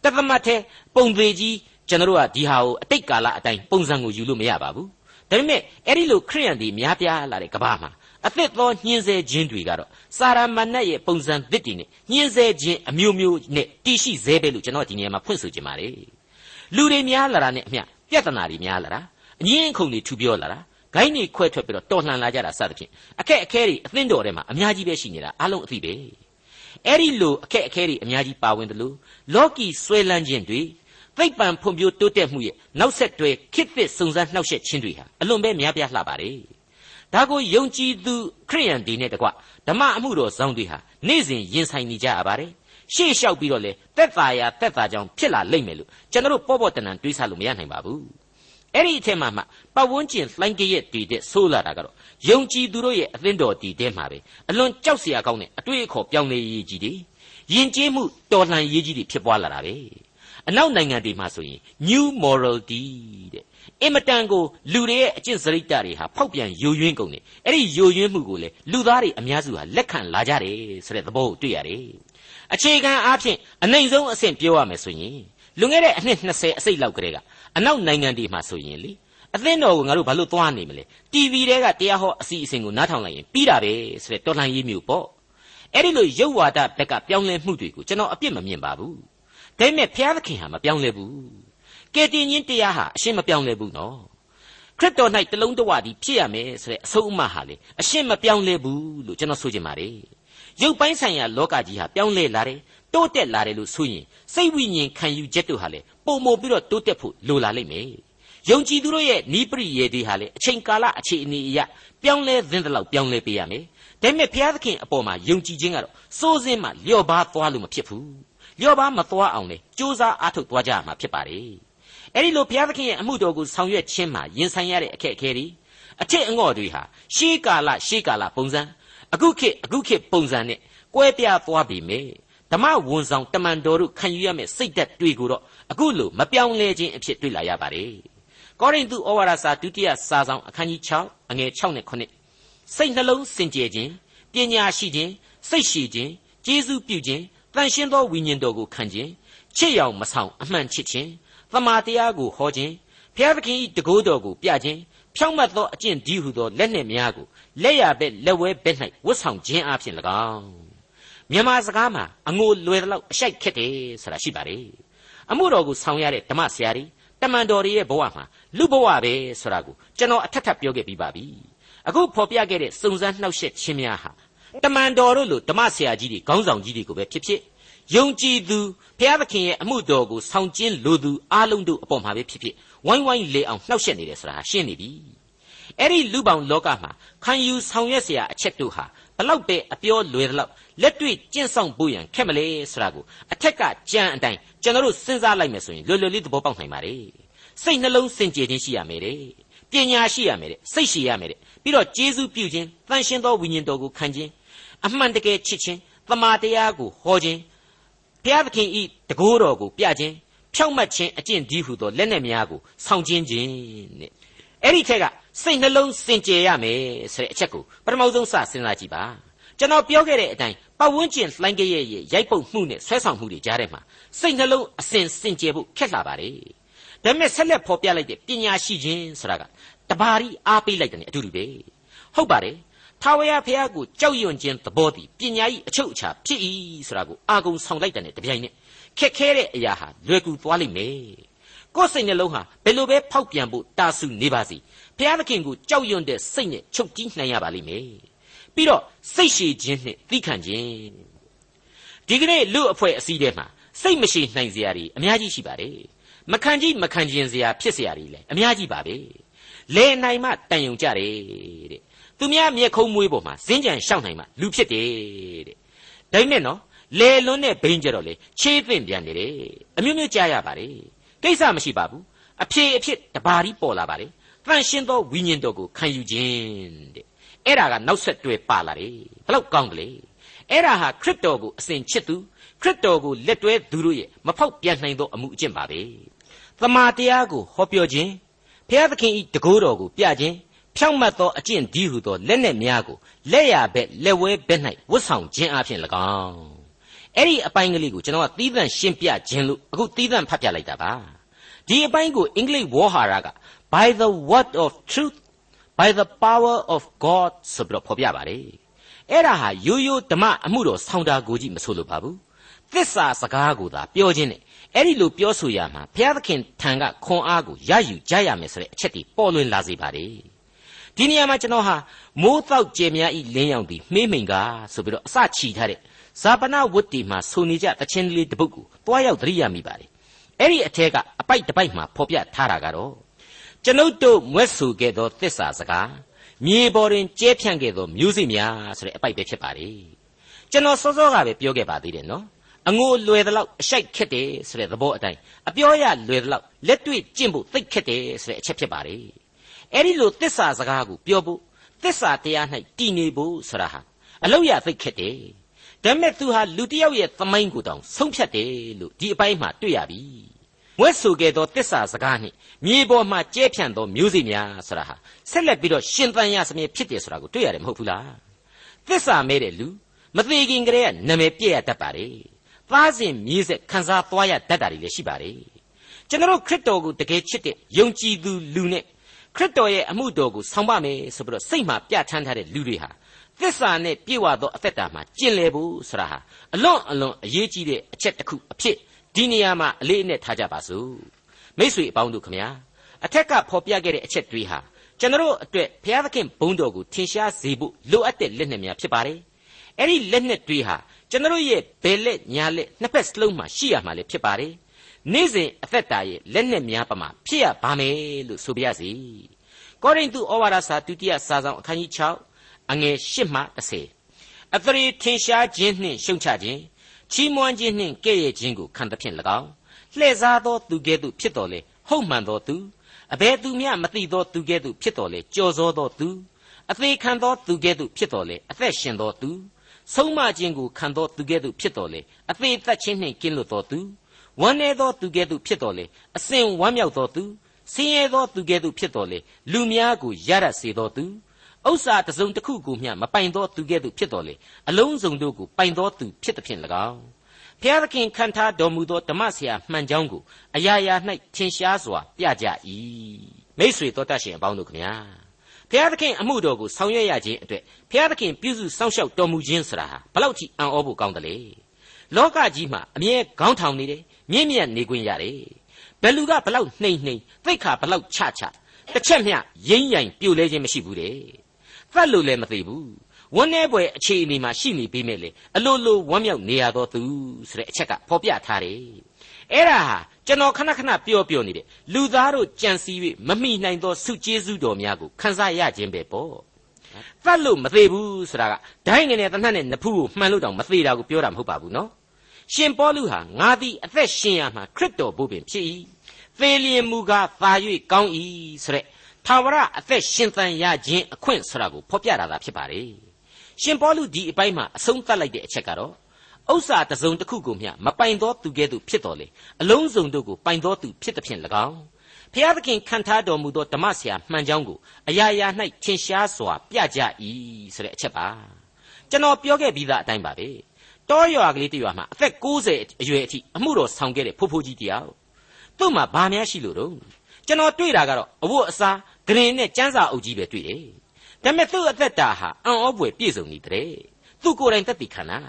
တသမတ်တဲ့ပုံသေးကြီး ကျွန်တော်တို့ကဒီဟာကိုအတိတ်ကာလအတိုင်းပုံစံကိုယူလို့မရပါဘူးဒါပေမဲ့အဲ့ဒီလိုခရိယန်တွေများပြားလာတဲ့ကဘာမှာအသစ်သောညှင်းဆဲခြင်းတွေကတော့စာရမဏတ်ရဲ့ပုံစံသစ်တွေနဲ့ညှင်းဆဲခြင်းအမျိုးမျိုးနဲ့တည်ရှိသေးပဲလို့ကျွန်တော်ဒီနေရာမှာဖွင့်ဆိုချင်ပါတယ်လူတွေများလာတာနဲ့အမျှပြဿနာတွေများလာတာအငင်းအခုန်တွေထူပြောလာတာဂိုင်းတွေခွဲထွက်ပြီးတော့တော်လှန်လာကြတာစသဖြင့်အခက်အခဲတွေအသင်းတော်ထဲမှာအများကြီးပဲရှိနေတာအလုံးအသိပဲအဲ့ဒီလိုအခက်အခဲတွေအများကြီးပါဝင်တယ်လို့လောကီဆွဲလန်းခြင်းတွေ သိပ္ပံဖွံ့ဖြိုးတိုးတက်မှုရဲ့နောက်ဆက်တွဲခစ်သစ်စုံစမ်းနှောက်ယှက်ခြင်းတွေဟာအလွန်ပဲများပြားလှပါတယ်ဒါကိုယုံကြည်သူခရိယန်ဒီနဲ့တကွဓမ္မအမှုတော်ဇောင်းတွေဟာနေ့စဉ်ရင်ဆိုင်နေကြရပါတယ်ရှေ့လျှောက်ပြီးတော့လေတက်တာယာတက်တာကြောင့်ဖြစ်လာလိမ့်မယ်လို့ကျွန်တော်တို့ပေါ့ပေါ့တန်တန်တွေးဆလို့မရနိုင်ပါဘူးအဲ့ဒီအထက်မှာမှပတ်ဝန်းကျင်လှိုင်းကြရဲ့တည်တဲ့ဆိုးလာတာကတော့ယုံကြည်သူတို့ရဲ့အသင်းတော်တည်တဲ့မှာပဲအလွန်ကြောက်စရာကောင်းတဲ့အတွေ့အခေါ်ပြောင်းလဲရေးကြီးတွေယဉ်ကျေးမှုတော်လှန်ရေးကြီးတွေဖြစ်ပွားလာတာပဲ အနောက်နိုင်ငံတွေမှာဆိုရင် new morality တဲ့အင်မတန်ကိုလူတွေရဲ့အကျင့်စရိတ်တွေဟာဖောက်ပြန်ယိုယွင်းကုန်တယ်အဲ့ဒီယိုယွင်းမှုကိုလေလူသားတွေအများစုဟာလက်ခံလာကြတယ်ဆိုတဲ့သဘောကိုတွေ့ရတယ်အခြေခံအားဖြင့်အနိုင်ဆုံးအဆင့်ပြောရမယ်ဆိုရင်လွန်ခဲ့တဲ့အနှစ်20အစိတ်လောက်ကတည်းကအနောက်နိုင်ငံတွေမှာဆိုရင်လေအသင်းတော်ကိုငါတို့ဘာလို့သွားနေမလဲ TV တဲကတရားဟောအစီအစဉ်ကိုနားထောင်လိုက်ရင်ပြီးတာပဲဆိုတဲ့တော်လှန်ရေးမျိုးပေါ့အဲ့ဒီလိုရုပ်ဝါဒဘက်ကပြောင်းလဲမှုတွေကိုကျွန်တော်အပြစ်မမြင်ပါဘူး ဒါပေမဲ့ဘုရားသခင်ဟာမပြောင်းလဲဘူးကယ်တင်ရှင်တရားဟာအရှင်းမပြောင်းလဲဘူးနော်ခရစ်တော်၌တလုံးတဝတည်းဖြစ်ရမယ်ဆိုတဲ့အဆုံးအမဟာလေအရှင်းမပြောင်းလဲဘူးလို့ကျွန်တော်ဆိုချင်ပါတယ်ရုပ်ပိုင်းဆိုင်ရာလောကကြီးဟာပြောင်းလဲလာတယ်တိုးတက်လာတယ်လို့ဆိုရင်စိတ်ဝိညာဉ်ခံယူချက်တို့ဟာလေပုံမပြီးတော့တိုးတက်ဖို့လိုလာလိမ့်မယ်ယုံကြည်သူတို့ရဲ့နိပရိယေတွေဟာလေအချိန်ကာလအခြေအနေအရပြောင်းလဲသင့်တဲ့လောက်ပြောင်းလဲပေးရမယ်ဒါပေမဲ့ဘုရားသခင်အပေါ်မှာယုံကြည်ခြင်းကတော့စိုးစင်းမှလျော့ပါသွားလို့မဖြစ်ဘူး လျော့ပါမသွားအောင်လေစူးစမ်းအားထုတ်သွားကြရမှာဖြစ်ပါတယ်အဲ့ဒီလိုဘုရားသခင်ရဲ့အမှုတော်ကိုဆောင်ရွက်ခြင်းမှာရင်ဆိုင်ရတဲ့အခက်အခဲတွေအထစ်အငေါ့တွေဟာရှေးကာလရှေးကာလပုံစံအခုခေတ်အခုခေတ်ပုံစံနဲ့ကွဲပြားသွားပြီမေဓမ္မဝန်ဆောင်တမန်တော်တို့ခံယူရမယ့်စိတ်ဓာတ်တွေကိုတော့အခုလိုမပြောင်းလဲခြင်းအဖြစ်တွေ့လာရပါတယ်ကောရိန္သုဩဝါဒစာဒုတိယစာဆောင်အခန်းကြီး6အငယ်6နဲ့9စိတ်နှလုံးစင်ကြယ်ခြင်းပညာရှိခြင်းစိတ်ရှိခြင်းကျေးဇူးပြုခြင်း တန်ရှင်းသောဝိညာဉ်တော်ကိုခံခြင်းချစ်ရောင်မဆောင်အမှန်ချစ်ခြင်းသမာတရားကိုဟောခြင်းဖျားသခင်၏တကိုးတော်ကိုပြခြင်းဖြောင့်မတ်သောအကျင့်ဒီဟုသောလက်နှင့်များကိုလက်ရဘက်လက်ဝဲဘက်၌ဝတ်ဆောင်ခြင်းအပြင်၎င်းမြန်မာစကားမှာအငိုလွယ်တဲ့လောက်အရှိုက်ခက်တယ်ဆိုတာရှိပါတယ်အမှုတော်ကိုဆောင်ရတဲ့ဓမ္မဆရာကြီးတမန်တော်တွေရဲ့ဘဝမှာလူဘဝပဲဆိုတာကိုကျွန်တော်အထက်ထပ်ပြောခဲ့ပြီးပါပြီအခုဖော်ပြခဲ့တဲ့စုံစမ်းနှောက်ယှက်ခြင်းများဟာ တမန်တော်တို့လိုဓမ္မဆရာကြီးတွေခေါင်းဆောင်ကြီးတွေကိုပဲဖြစ်ဖြစ်ယုံကြည်သူဘုရားသခင်ရဲ့အမှုတော်ကိုဆောင်ကျင်းလိုသူအားလုံးတို့အပေါ်မှာပဲဖြစ်ဖြစ်ဝိုင်းဝိုင်းလေအောင်နှောက်ယှက်နေတယ်ဆိုတာရှင်းနေပြီအဲ့ဒီလူပောင်လောကမှာခံယူဆောင်ရွက်เสียအချက်တို့ဟာဘလောက်ပဲအပြောလွယ်တော့လက်တွေ့ကျင့်ဆောင်ဖို့ရန်ခက်မလဲဆိုတာကိုအထက်ကကြံအတိုင်းကျွန်တော်တို့စဉ်းစားလိုက်မယ်ဆိုရင်လွယ်လွယ်လေးသဘောပေါက်နိုင်ပါတယ်စိတ်နှလုံးစင်ကြယ်ခြင်းရှိရမယ်တဲ့ပညာရှိရမယ်တဲ့စိတ်ရှိရမယ်တဲ့ပြီးတော့ကျေးဇူးပြုခြင်းတန်ရှင်းသောဝိညာဉ်တော်ကိုခံခြင်း အမှန်တကယ်ချစ်ခြင်းတမာတရားကိုဟောခြင်းဘုရားသခင်ဤတကိုးတော်ကိုပြခြင်းဖြောင့်မတ်ခြင်းအကျင့်ဒီဟုသောလက်နက်များကိုဆောင်ကျင်းခြင်းတဲ့အဲ့ဒီထက်ကစိတ်နှလုံးစင်ကြယ်ရမယ်ဆိုတဲ့အချက်ကိုပထမဆုံးစစဉ်းစားကြည့်ပါကျွန်တော်ပြောခဲ့တဲ့အတိုင်းပတ်ဝန်းကျင်လှိုင်းကြရဲ့ရိုက်ပုတ်မှုနဲ့ဆွဲဆောင်မှုတွေကြားထဲမှာစိတ်နှလုံးအစဉ်စင်ကြယ်ဖို့ခက်လာပါတယ်ဒါပေမဲ့ဆက်လက်ဖော်ပြလိုက်တဲ့ပညာရှိခြင်းဆိုတာကတဘာရီအားပေးလိုက်တဲ့အတူတူပဲဟုတ်ပါတယ် ထာဝရဘုရားကိုကြောက်ရွံ့ခြင်းသဘောတည်ပညာ၏အချုပ်အခြာဖြစ်၏ဆိုတာကိုအာကုံဆောင်လိုက်တဲ့တပြိုင်နက်ခက်ခဲတဲ့အရာဟာလွယ်ကူသွားလိမ့်မယ်ကိုယ်စိတ်နှလုံးဟာဘယ်လိုပဲဖောက်ပြန်ဖို့တာဆူနေပါစေဘုရားသခင်ကိုကြောက်ရွံ့တဲ့စိတ်နဲ့ချုပ်တီးနိုင်ရပါလိမ့်မယ်ပြီးတော့စိတ်ရှည်ခြင်းနဲ့သိခံခြင်းဒီကနေ့လူအဖွဲ့အစည်းထဲမှာစိတ်မရှိနိုင်စရာတွေအများကြီးရှိပါတယ်မခံကြည့်မခံခြင်းစရာဖြစ်စရာတွေလည်းအများကြီးပါပဲလဲနိုင်မှတန်ယုံကြတယ်တဲ့ သူများမျက်ခုံးမွေးပေါ်မှာဇင်းကြံရှောက်နိုင်မှလူဖြစ်တယ်တဲ့ဒါပေမဲ့နော်လေလွန်းတဲ့ဘိန်းကြတော့လေချေးသင့်ပြန်နေတယ်အမျိုးမျိုးကြားရပါတယ်ကိစ္စမရှိပါဘူးအဖြေအဖြစ်တဘာရီပေါ်လာပါတယ်တန်ရှင်းသောဝိညာဉ်တော်ကိုခံယူခြင်းတဲ့အဲ့ဒါကနောက်ဆက်တွဲပါလာတယ်ဘလောက်ကောင်းတယ်လေအဲ့ဒါဟာခရစ်တော်ကိုအစဉ်ချစ်သူခရစ်တော်ကိုလက်တွဲသူတို့ရဲ့မဖောက်ပြန်နိုင်သောအမှုအကျင့်ပါပဲသမာတရားကိုဟောပြောခြင်းဘုရားသခင်ဤတကိုးတော်ကိုပြခြင်း ဖြောင့်မတ်သောအကျင့်ဒီဟုသောလက်နက်များကိုလက်ရဘက်လက်ဝဲဘက်၌ဝတ်ဆောင်ခြင်းအပြင်၎င်းအဲ့ဒီအပိုင်းကလေးကိုကျွန်တော်ကသီးသန့်ရှင်းပြခြင်းလို့အခုသီးသန့်ဖတ်ပြလိုက်တာပါဒီအပိုင်းကိုအင်္ဂလိပ်ဝေါ်ဟာရက by the word of truth by the power of god ဆိုပြီးတော့ဖော်ပြပါတယ်အဲ့ဒါဟာရိုးရိုးဓမ္မအမှုတော်ဆောင်းတာကိုကြည့်မဆိုလိုပါဘူးသစ္စာစကားကိုသာပြောခြင်းနဲ့အဲ့ဒီလိုပြောဆိုရမှာဘုရားသခင်ထံကခွန်အားကိုရယူကြရမယ်ဆိုတဲ့အချက်တွေပေါ်လွင်လာစေပါတယ် ဒီနေရာမှာကျွန်တော်ဟာမိုးတောက်ကြယ်များဤလင်းရောင်ပြီးမှေးမိန်ကားဆိုပြီးတော့အစချီထားတဲ့ဇာပနာဝတ်တီမှာဆိုနေကြတခြင်းလေးတစ်ပုဒ်ကိုတွားရောက်သတိရမိပါတယ်အဲ့ဒီအထက်ကအပိုက်တစ်ပိုက်မှာဖော်ပြထားတာကတော့ကျွန်ုပ်တို့မွဲ့ဆူခဲ့သောသစ္စာစကားမြေပေါ်တွင်ကျဲဖြန့်ခဲ့သောမျိုးစိများဆိုတဲ့အပိုက်ပဲဖြစ်ပါလေကျွန်တော်စောစောကပဲပြောခဲ့ပါသေးတယ်နော်အငိုလွယ်သလောက်အရှိုက်ခက်တယ်ဆိုတဲ့သဘောအတိုင်းအပြောရလွယ်သလောက်လက်တွေ့ကျင့်ဖို့သိခက်တယ်ဆိုတဲ့အချက်ဖြစ်ပါလေ အဲ့ဒီလိုသစ္စာစကားကိုပြောဖို့သစ္စာတရား၌တည်နေဖို့ဆိုတာဟာအလောက်ရသိခက်တယ်ဒါပေမဲ့သူဟာလူတစ်ယောက်ရဲ့သမိုင်းကိုတောင်ဆုံးဖြတ်တယ်လို့ဒီအပိုင်းမှာတွေ့ရပြီမွဲဆိုခဲ့သောတစ္ဆာစကားနှင့်မြေပေါ်မှာကျဲဖြန့်သောမျိုးစေ့များဆိုတာဟာဆက်လက်ပြီးတော့ရှင်သန်ရစမြဲဖြစ်တယ်ဆိုတာကိုတွေ့ရတယ်မဟုတ်ဘူးလားတစ္ဆာမဲတဲ့လူမသေးခင်ကတည်းကနာမည်ပြည့်ရတတ်ပါလေသားစဉ်မြေးဆက်ခံစားသွားရတတ်တာတွေလည်းရှိပါလေကျွန်တော်ခရစ်တော်ကိုတကယ်ချစ်တဲ့ယုံကြည်သူလူနဲ့ ခရစ်တော်ရဲ့အမှုတော်ကိုဆောင်ပါမယ်ဆိုပြီးတော့စိတ်မှာပြဋ္ဌာန်းထားတဲ့လူတွေဟာသစ္စာနဲ့ပြည့်ဝသောအသက်တာမှာကျင့်လည်ဖို့ဆိုတာဟာအလွန်အလွန်အရေးကြီးတဲ့အချက်တစ်ခုအဖြစ်ဒီနေရာမှာအလေးအနက်ထားကြပါစို့မိ쇠အပေါင်းတို့ခမညာအထက်ကဖော်ပြခဲ့တဲ့အချက်တွေဟာကျွန်တော်အတွက်ဘုရားသခင်ဘုန်းတော်ကိုထင်ရှားစေဖို့လိုအပ်တဲ့လက်နက်များဖြစ်ပါတယ်အဲ့ဒီလက်နက်တွေဟာကျွန်တော်ရဲ့ဘယ်လက်ညာလက်နှစ်ဖက်စလုံးမှာရှိရမှာလည်းဖြစ်ပါတယ် နေ့စဉ်အသက်တာရဲ့လက်နက်များပမာဖြစ်ရပါမယ်လို့ဆိုပြရစီကောရိန္သုဩဝါဒစာဒုတိယစာဆောင်အခန်းကြီး6အငယ်8မှ10အသရေထင်ရှားခြင်းနှင့်ရှုံချခြင်းချီးမွမ်းခြင်းနှင့်ကဲ့ရဲ့ခြင်းကိုခံသဖြင့်၎င်းလှည့်စားသောသူကဲ့သို့ဖြစ်တော်လေဟုတ်မှန်သောသူအဘယ်သူမျှမသိသောသူကဲ့သို့ဖြစ်တော်လေကြော်စောသောသူအသေးခံသောသူကဲ့သို့ဖြစ်တော်လေအသက်ရှင်သောသူဆုံးမခြင်းကိုခံသောသူကဲ့သို့ဖြစ်တော်လေအသေးသက်ခြင်းနှင့်ကင်းလွတ်သောသူ ဝမ်းနည်းသောသူကဲ့သို့ဖြစ်တော်လေအစဉ်ဝမ်းမြောက်သောသူဆင်းရဲသောသူကဲ့သို့ဖြစ်တော်လေလူများကိုရရစေသောသူဥစ္စာတစ်စုံတစ်ခုကိုမျှမပိုင်သောသူကဲ့သို့ဖြစ်တော်လေအလုံးစုံတို့ကိုပိုင်သောသူဖြစ်သည်ဖြင့်၎င်းဖျားသခင်ခံထားတော်မူသောဓမ္မဆရာမှန်ကြောင်းကိုအရာရာ၌ထင်ရှားစွာပြကြ၏မိษွေတော်တတ်ရှင်အပေါင်းတို့ခမညာဖျားသခင်အမှုတော်ကိုဆောင်ရွက်ရခြင်းအတွက်ဖျားသခင်ပြုစုစောင့်ရှောက်တော်မူခြင်းဆိုတာဟာဘလောက်ထိအံ့ဩဖို့ကောင်းတယ်လေလောကကြီးမှာအမြဲခေါင်းထောင်နေတယ် မြင့်မြတ်နေခွင့်ရတယ်ဘယ်လူကဘလောက်နှိမ့်နှိမ့်သိခါဘလောက်ချချတစ်ချက်မျှရင်းရိုင်ပြိုလဲခြင်းမရှိဘူးတဲ့သတ်လို့လည်းမသိဘူးဝန်းနေပွဲအခြေအနေမှာရှိနေပြီးမြဲလေအလိုလိုဝမ်းမြောက်နေရတော့သူဆိုတဲ့အချက်ကဖော်ပြထားတယ်အဲ့ဒါဟာကျွန်တော်ခဏခဏပြောပြောနေတဲ့လူသားတို့ကြံစည်၍မမိနိုင်သောဆုကျေးဇူးတော်များကိုခံစားရခြင်းပဲပေါ့သတ်လို့မသေးဘူးဆိုတာကဒိုင်းငယ်နဲ့တနတ်နဲ့နဖူးကိုမှန်လို့တောင်မသေးတာကိုပြောတာမဟုတ်ပါဘူးနော် ရှင်ပေါလုဟာငါသည်အသက်ရှင်ရမှာခရစ်တော်ဘုပင်ဖြစ်၏သေလျင်မူကားသာ၍ကောင်း၏ဆိုတဲ့ထာဝရအသက်ရှင်သန်ရခြင်းအခွင့်ဆိုတာကိုဖော်ပြတာသာဖြစ်ပါတယ်ရှင်ပေါလုဒီအပိုင်းမှာအဆုံးသတ်လိုက်တဲ့အချက်ကတော့ဥစ္စာတစုံတစ်ခုကိုမျှမပိုင်သောသူကဲ့သို့ဖြစ်တော်လေအလုံးစုံတို့ကိုပိုင်သောသူဖြစ်သည်ဖြင့်၎င်းဖဖျားသခင်ခံထားတော်မူသောဓမ္မဆရာမှန်ကြောင်းကိုအရာရာ၌ထင်ရှားစွာပြကြ၏ဆိုတဲ့အချက်ပါကျွန်တော်ပြောခဲ့ပြီးသားအတိုင်းပါပဲ တောရွာကလေးတရွာမှာအသက်60အရွယ်အထိအမှုတော်ဆောင်ခဲ့တဲ့ဖိုးဖိုးကြီးတယောက်သူ့မှာဘာများရှိလို့တော့ကျွန်တော်တွေ့တာကတော့အဝတ်အစားဂရင်နဲ့ကျန်းစာအုပ်ကြီးပဲတွေ့တယ်ဒါပေမဲ့သူ့အသက်တာဟာအံ့ဩဖွယ်ပြည့်စုံနေတဲ့သူ့ကိုယ်တိုင်သက်သေခံတာ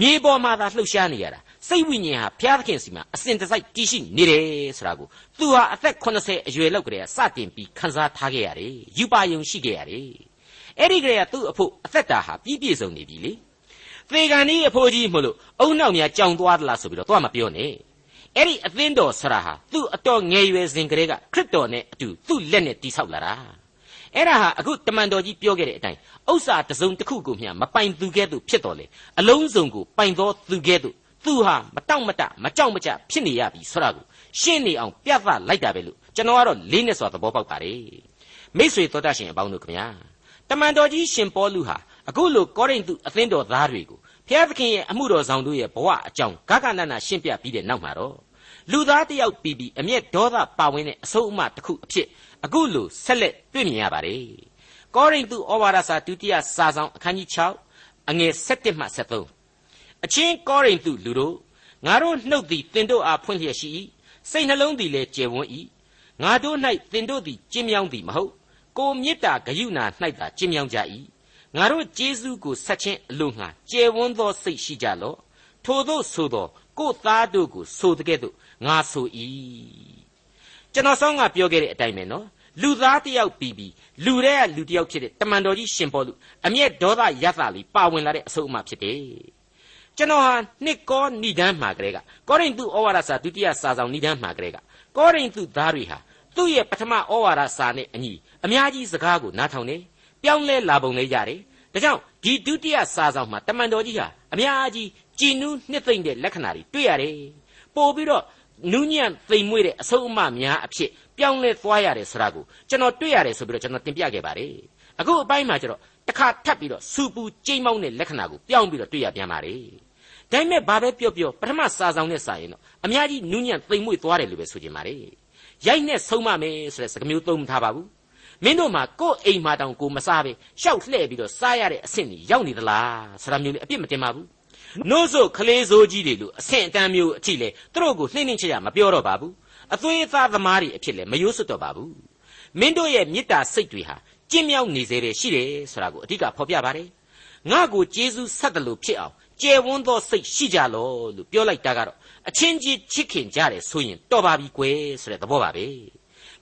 မြေပေါ်မှာသာလှုပ်ရှားနေရတာစိတ်ဝိညာဉ်ဟာဘုရားသခင်စီမှာအစဉ်တစိုက်တည်ရှိနေတယ်ဆိုတာကိုသူဟာအသက်80အရွယ်လောက်ကလေးကစတင်ပြီးခန်းစားထားခဲ့ရတယ်ယူပါယုံရှိခဲ့ရတယ်အဲ့ဒီကလေးကသူ့အဖို့အသက်တာဟာပြည့်ပြည့်စုံနေပြီလေ သေကန်ကြီးအဖိုးကြီးမလို့အုံနောက်များကြောင်သွားသလားဆိုပြီးတော့သွားမပြောနဲ့အဲ့ဒီအသင်းတော်ဆရာဟာသူ့အတော်ငယ်ရွယ်စဉ်ကလေးကခရစ်တော်နဲ့အတူသူ့လက်နဲ့တိဆောက်လာတာအဲ့ဒါဟာအခုတမန်တော်ကြီးပြောခဲ့တဲ့အတိုင်းဥစ္စာတစုံတစ်ခုကိုမျှမပိုင်သူကဲ့သို့ဖြစ်တော်လေအလုံးစုံကိုပိုင်သောသူကဲ့သို့သူဟာမတောင့်မတမကြောက်မကြဖြစ်နေရပြီဆိုတာကိုရှင်းနေအောင်ပြသလိုက်တာပဲလို့ကျွန်တော်ကတော့လေးနဲ့စွာသဘောပေါက်ပါတယ်မိษွေတော်တတ်ရှင်အပေါင်းတို့ခင်ဗျာတမန်တော်ကြီးရှင်ပေါလုဟာ အခုလိုကောရိန္သုအသင်းတော်သားတွေကိုဖျားသခင်ရဲ့အမှုတော်ဆောင်တို့ရဲ့ဘဝအကြောင်းဂဂနနရှင်းပြပြီးတဲ့နောက်မှာတော့လူသားတယောက်ပြီးပြီးအမျက်ဒေါသပါဝင်တဲ့အဆုံးအမတစ်ခုအဖြစ်အခုလိုဆက်လက်တွေ့မြင်ရပါတယ်ကောရိန္သုဩဝါဒစာဒုတိယစာဆောင်အခန်းကြီး6အငယ်7မှ73အချင်းကောရိန္သုလူတို့ငါတို့နှုတ်သည်တင်တို့အားဖွင့်လျက်ရှိ၏စိတ်နှလုံးသည်လည်းကျေဝန်း၏ငါတို့၌တင်တို့သည်ကျင်းမြောင်းသည်မဟုတ်ကိုမေတ္တာဂယုဏ၌သာကျင်းမြောင်းကြ၏ ငါတို့ကျေးဇူးကိုဆက်ခြင်းအလို့ငှာကျေဝန်းသောစိတ်ရှိကြလော့ထို့သောဆိုသောကိုသားတို့ကိုဆိုတဲ့ကဲ့သို့ငါဆို၏ကျွန်တော်ဆောင်းကပြောခဲ့တဲ့အတိုင်းပဲနော်လူသားတယောက်ပြီးပြီးလူတဲ့ကလူတယောက်ဖြစ်တဲ့တမန်တော်ကြီးရှင်ပေါ်လူအမျက်ဒေါသရသလေးပါဝင်လာတဲ့အဆုံးအမဖြစ်တယ်ကျွန်တော်ဟာနှစ်ကောဏိဒန်းမှာကလေးကကောရိန္သုဩဝါဒစာဒုတိယစာဆောင်ဏိဒန်းမှာကလေးကကောရိန္သုသားတွေဟာသူ့ရဲ့ပထမဩဝါဒစာနဲ့အညီအများကြီးစကားကိုနားထောင်နေ ပြောင်းလဲလာပုံလေးရတယ်ဒါကြောင့်ဒီဒုတိယစာဆောင်မှာတမန်တော်ကြီးဟာအများကြီးကြည်နူးနှစ်သိမ့်တဲ့လက္ခဏာတွေတွေ့ရတယ်ပို့ပြီးတော့နူးညံ့သိမ်မွေ့တဲ့အဆုံးအမများအဖြစ်ပြောင်းလဲသွားရတယ်ဆိုတာကိုကျွန်တော်တွေ့ရတယ်ဆိုပြီးတော့ကျွန်တော်တင်ပြခဲ့ပါတယ်အခုအပိုင်းမှာကျတော့တစ်ခါထပ်ပြီးတော့စူပူကြိမ်မောင်းတဲ့လက္ခဏာကိုပြောင်းပြီးတော့တွေ့ရပြန်ပါတယ်ဒါပေမဲ့ဘာပဲပြောပြောပထမစာဆောင်နဲ့စာရင်တော့အများကြီးနူးညံ့သိမ်မွေ့သွားတယ်လို့ပဲဆိုချင်ပါတယ်ရိုက်နဲ့ဆုံးမမယ်ဆိုတဲ့စကားမျိုးသုံးမထားပါဘူး မင်းတို့မှာကိုယ်အိမ်မှာတောင်ကိုမစားပဲရှောက်လှဲ့ပြီးတော့စားရတဲ့အဆင့်ကြီးရောက်နေသလားဆိုတာမျိုးလေးအပြစ်မတင်ပါဘူးနို့ဆိုခလေးစိုးကြီးတွေလို့အဆင့်အတန်းမျိုးအထိလေသူတို့ကိုနှိမ့်နှိမ့်ချရမပြောတော့ပါဘူးအသွေးအသားသမားတွေအဖြစ်လေမယိုးစွတ်တော့ပါဘူးမင်းတို့ရဲ့မေတ္တာစိတ်တွေဟာကျင့်မြောက်နေစေတယ်ရှိတယ်ဆိုတာကိုအဓိကဖော်ပြပါတယ်ငါ့ကိုကျေးဇူးဆက်တယ်လို့ဖြစ်အောင်ကျယ်ဝန်းသောစိတ်ရှိကြလောလို့ပြောလိုက်တာကတော့အချင်းချင်းချစ်ခင်ကြတယ်ဆိုရင်တော်ပါပြီကွယ်ဆိုတဲ့သဘောပါပဲ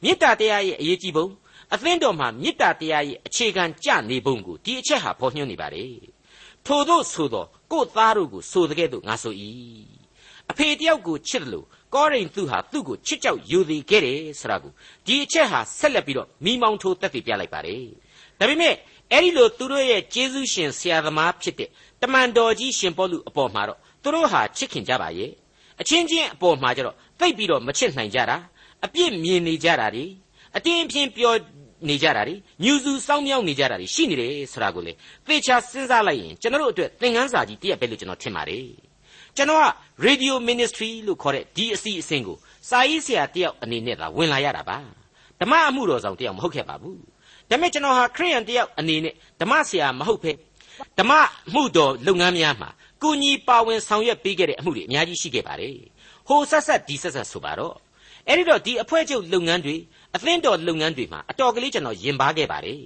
မေတ္တာတရားရဲ့အရေးကြီးပုံ အသင်းတော်မှာမေတ္တာတရားရဲ့အခြေခံကြနေပုံကိုဒီအချက်ဟာဖော်ညွှန်းနေပါတယ်ထို့သောဆိုသောကို့သားတို့ကိုဆိုတဲ့ကဲ့သို့ငါဆို၏အဖေတယောက်ကိုချစ်တယ်လို့ကောရိန္သုဟာသူ့ကိုချစ်ကြောက်ယူသည်ခဲ့တယ်ဆိုတာကိုဒီအချက်ဟာဆက်လက်ပြီးတော့မိမောင်းထိုးတက်ပြပြလိုက်ပါတယ်ဒါပေမဲ့အဲ့ဒီလိုသူတို့ရဲ့ကျေးဇူးရှင်ဆရာသမားဖြစ်တဲ့တမန်တော်ကြီးရှင်ပေါလုအပေါ်မှာတော့သူတို့ဟာချစ်ခင်ကြပါရဲ့အချင်းချင်းအပေါ်မှာကျတော့သိပ်ပြီးတော့မချစ်နိုင်ကြတာအပြစ်မြင်နေကြတာဒီအတင်းအဖျင်းပြော နေကြတာတွေညူစုစောင်းမြောင်းနေကြတာတွေရှိနေတယ်ဆိုတာကိုလေသေချာစဉ်းစားလိုက်ရင်ကျွန်တော်တို့အတွက်သင်ခန်းစာကြီးတရက်ပဲလို့ကျွန်တော်ထင်ပါတယ်ကျွန်တော်က radio ministry လို့ခေါ်တဲ့ဒီအစီအစဉ်ကိုစာရေးဆရာတယောက်အနေနဲ့သာဝင်လာရတာပါဓမ္မအမှုတော်ဆောင်တယောက်မဟုတ်ခဲ့ပါဘူးဒါပေမဲ့ကျွန်တော်ဟာခရိယန်တယောက်အနေနဲ့ဓမ္မဆရာမဟုတ်ဖဲဓမ္မမှုတော်လုပ်ငန်းများမှာကုညီပါဝင်ဆောင်ရွက်ပေးခဲ့တဲ့အမှုတွေအများကြီးရှိခဲ့ပါတယ်ဟိုဆက်ဆက်ဒီဆက်ဆက်ဆိုပါတော့အဲ့ဒီတော့ဒီအဖွဲ့ချုပ်လုပ်ငန်းတွေ အသင်းတော်လုပ်ငန်းတွေမှာအတော်ကလေးကျွန်တော်ယင်ပါခဲ့ပါတယ်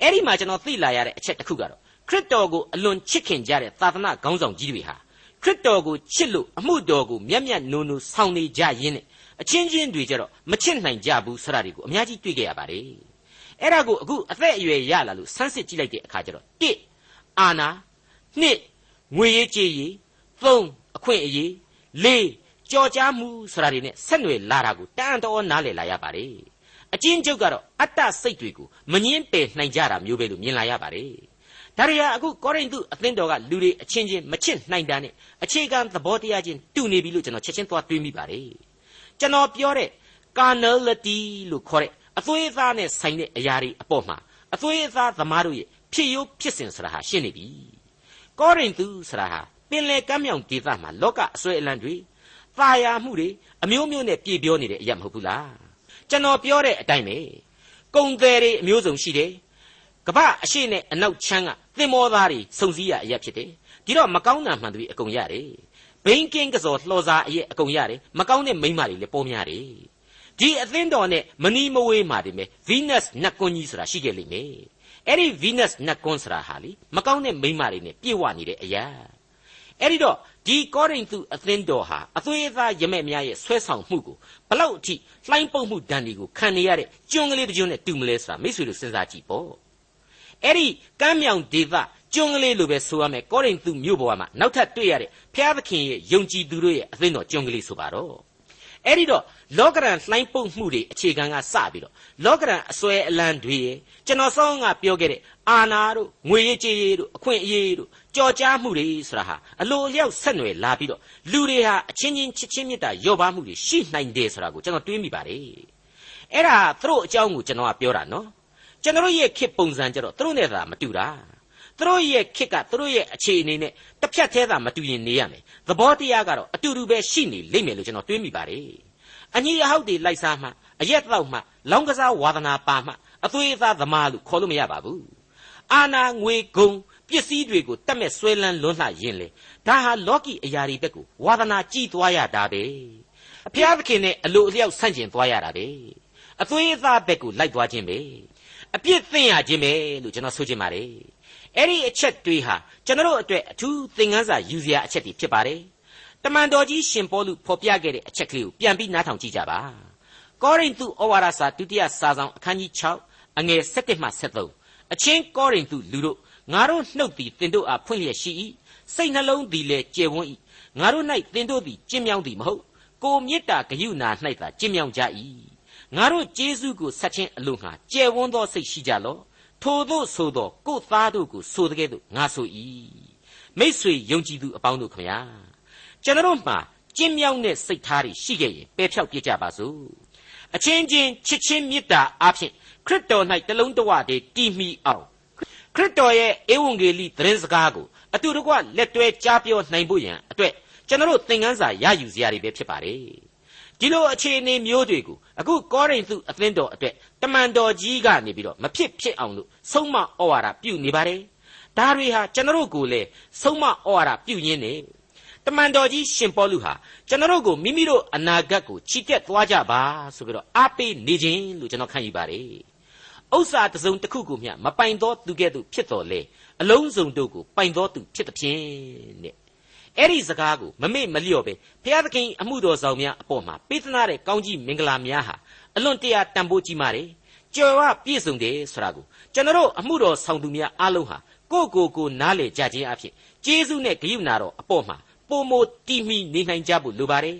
အဲ့ဒီမှာကျွန်တော်သိလာရတဲ့အချက်တစ်ခုကတော့ခရစ်တော်ကိုအလွန်ချစ်ခင်ကြတဲ့သာသနာခေါင်းဆောင်ကြီးတွေဟာခရစ်တော်ကိုချစ်လို့အမှုတော်ကိုမျက်မျက်နိုးနိုးဆောင်နေကြရင်းနဲ့အချင်းချင်းတွေကြတော့မချစ်နိုင်ကြဘူးဆရာတွေကိုအများကြီးတွေ့ခဲ့ရပါတယ်အဲ့ဒါကိုအခုအသက်အရွယ်ရလာလို့ဆန်းစစ်ကြည့်လိုက်တဲ့အခါကျတော့1အာနာ2ငွေရေးကြေးရေး3အခွင့်အရေး4 ကြော်ကြားမှုဆိုတာတွေနဲ့ဆက်နွယ်လာတာကိုတန်တော်နားလည်လာရပါတယ်အချင်းကျုပ်ကတော့အတ္တစိတ်တွေကိုမငင်းပယ်နိုင်ကြတာမျိုးပဲလို့မြင်လာရပါတယ်ဒါရီယာအခုကောရိန္သုအသင်းတော်ကလူတွေအချင်းချင်းမချစ်နိုင်တာနဲ့အခြေခံသဘောတရားချင်းတူနေပြီလို့ကျွန်တော်ချက်ချင်းသွားတွေးမိပါတယ်ကျွန်တော်ပြောတဲ့ carnality လို့ခေါ်တဲ့အသွေးအသားနဲ့ဆိုင်တဲ့အရာတွေအပေါ်မှာအသွေးအသားသမားတို့ရဲ့ဖြစ်ရိုးဖြစ်စဉ်ဆိုတာဟာရှင်းနေပြီကောရိန္သုဆိုတာဟာပင်လယ်ကမ်းမြောင်ဒေသမှာလောကအစွဲအလံတွေ သာယာမှုတွေအမျိုးမျိုးနဲ့ပြည့်ပြောနေတဲ့အရာမဟုတ်ဘူးလားကျွန်တော်ပြောတဲ့အတိုင်းပဲကုံတယ်တွေအမျိုးစုံရှိတယ်ကပ္ပအရှိနဲ့အနောက်ချမ်းကသင်္ဘောသားတွေစုံစည်းရအရက်ဖြစ်တယ်ဒီတော့မကောင်းတာမှန်သူအကုန်ရတယ်ဘိန်းကင်းကစော်လှော်စားအရက်အကုန်ရတယ်မကောင်းတဲ့မိန်းမတွေလည်းပေါ်များတယ်ဒီအသင်းတော်နဲ့မနီမဝေးမှာတည်းပဲ Venus နတ်ကွန်းကြီးဆိုတာရှိခဲ့လိမ့်မယ်အဲ့ဒီ Venus နတ်ကွန်းဆိုတာဟာလေမကောင်းတဲ့မိန်းမတွေနဲ့ပြည့်ဝနေတဲ့အရာ အဲ့ဒီတော့ဒီကောရိန္သုအသင်းတော်ဟာအသွေးအသားရမဲ့များရဲ့ဆွဲဆောင်မှုကိုဘလောက်အထိလှိုင်းပုတ်မှုဒဏ်တွေကိုခံနေရတဲ့ကျွန်းကလေးတစ်ကျွန်းနဲ့တူမလဲဆိုတာမိတ်ဆွေတို့စဉ်းစားကြည့်ပေါ့အဲ့ဒီကမ်းမြောင်ဒေသကျွန်းကလေးလိုပဲဆိုရမယ်ကောရိန္သုမြို့ပေါ်မှာနောက်ထပ်တွေ့ရတဲ့ဖျားသခင်ရဲ့ယုံကြည်သူတို့ရဲ့အသင်းတော်ကျွန်းကလေးဆိုပါတော့အဲ့ဒီတော့လောကရန်လှိုင်းပုတ်မှုတွေအခြေခံကစပြီးတော့လောကရန်အစွဲအလန်းတွေကျွန်တော်ဆောင်းကပြောခဲ့တဲ့အာနာတို့ငွေရေးကြေးရေးတို့အခွင့်အရေးတို့ ကြော်ကြားမှုတွေဆိုတာဟာအလိုအလျောက်ဆက်နွယ်လာပြီးတော့လူတွေဟာအချင်းချင်းချစ်ချင်းမြတ်တာရော့ပါမှုတွေရှိနိုင်တယ်ဆိုတာကိုကျွန်တော်တွေးမိပါတယ်အဲ့ဒါသူတို့အကြောင်းကိုကျွန်တော်ကပြောတာနော်ကျွန်တော်ရဲ့ခေတ်ပုံစံကြတော့သူတို့နဲ့သာမတူတာသူတို့ရဲ့ခေတ်ကသူတို့ရဲ့အခြေအနေနဲ့တစ်ဖြတ်သေးတာမတူရင်နေရမယ်သဘောတရားကတော့အတူတူပဲရှိနေလိမ့်မယ်လို့ကျွန်တော်တွေးမိပါတယ်အညီအဟောက်တွေလိုက်စားမှအရက်တော့မှလောင်းကစားဝါသနာပါမှအသွေးအသားသမားလို့ခေါ်လို့မရပါဘူးအာနာငွေဂုံ ပစ္စည်းတွေကိုတတ်မဲ့ဆွဲလန်းလွန်းလှရင်လေဒါဟာလောကီအရာတွေဘက်ကိုဝါသနာကြည်သွားရတာပဲအဖျားသခင်နဲ့အလိုအလျောက်ဆန့်ကျင်သွားရတာပဲအသွေးအသားဘက်ကိုလိုက်သွားခြင်းပဲအပြစ်သင်ရခြင်းပဲလို့ကျွန်တော်ဆိုချင်ပါတယ်အဲ့ဒီအချက်တွေဟာကျွန်တော်တို့အတွက်အထူးသင်ခန်းစာယူစရာအချက်တွေဖြစ်ပါတယ်တမန်တော်ကြီးရှင်ပေါလုဖော်ပြခဲ့တဲ့အချက်ကလေးကိုပြန်ပြီးနားထောင်ကြည့်ကြပါကောရိန္သုဩဝါဒစာဒုတိယစာဆောင်အခန်းကြီး6အငယ်7မှ73အချင်းကောရိန္သုလူတို့ ငါတို့နှုတ်သည်တင်တို့အားဖွင့်လျက်ရှိ၏စိတ်နှလုံးသည်လည်းကျယ်ဝန်း၏ငါတို့၌တင်တို့သည်ကျင့်မြောင်းသည်မဟုတ်ကိုမေတ္တာဂယုဏ၌သာကျင့်မြောင်းကြ၏ငါတို့ကျေးဇူးကိုဆက်ခြင်းအလို့ငှာကျယ်ဝန်းသောစိတ်ရှိကြလော့ထို့သောဆိုသောကိုသားတို့ကိုဆိုတဲ့ကဲ့သို့ငါဆို၏မိษွေယုံကြည်သူအပေါင်းတို့ခမညာကျွန်တော်မှာကျင့်မြောင်းတဲ့စိတ်ထားတွေရှိခဲ့ရင်ပယ်ဖြောက်ပြကြပါစို့အချင်းချင်းချစ်ချင်းမေတ္တာအဖြစ်ခရစ်တော်၌တလုံးတဝတည်းတည်မီအောင် ခရစ်တော်ရဲ့ဧဝံဂေလိသတင်းစကားကိုအတူတကွလက်တွဲကြားပြောနိုင်ဖို့ရန်အတွက်ကျွန်တော်သင်ခန်းစာရယူစရာတွေပဲဖြစ်ပါတယ်ဒီလိုအခြေအနေမျိုးတွေကိုအခုကောရိန္သုအသင်းတော်အတွက်တမန်တော်ကြီးကနေပြီးတော့မဖြစ်ဖြစ်အောင်လို့ဆုံးမဩဝါဒပြုနေပါတယ်ဒါတွေဟာကျွန်တော်ကိုလည်းဆုံးမဩဝါဒပြုရင်းနေတမန်တော်ကြီးရှင်ပေါလုဟာကျွန်တော်ကိုမိမိတို့အနာဂတ်ကိုချီတက်သွားကြပါဆိုပြီးတော့အားပေးနေခြင်းလို့ကျွန်တော်ခံယူပါတယ် ဥစ္စာတစ်စုံတစ်ခုကိုမျှမပိုင်သောသူကဲ့သို့ဖြစ်တော်လေအလုံးစုံတို့ကိုပိုင်သောသူဖြစ်သည်ဖြင့်တဲ့အဲ့ဒီစကားကိုမမေ့မလျော့ပဲဘုရားသခင်အမှုတော်ဆောင်များအပေါ်မှာပေးသနာတဲ့ကောင်းကြီးမင်္ဂလာများဟာအလွန်တရာတန်ဖိုးကြီးမာတယ်ကြော်ဝပြည့်စုံတယ်ဆိုတာကိုကျွန်တော်အမှုတော်ဆောင်သူများအားလုံးဟာကိုယ့်ကိုယ်ကိုနားလေကြခြင်းအဖြစ်ကျေးဇူးနဲ့ဂရုဏာတော်အပေါ်မှာပုံမတီးမိနေနိုင်ကြဖို့လိုပါတယ်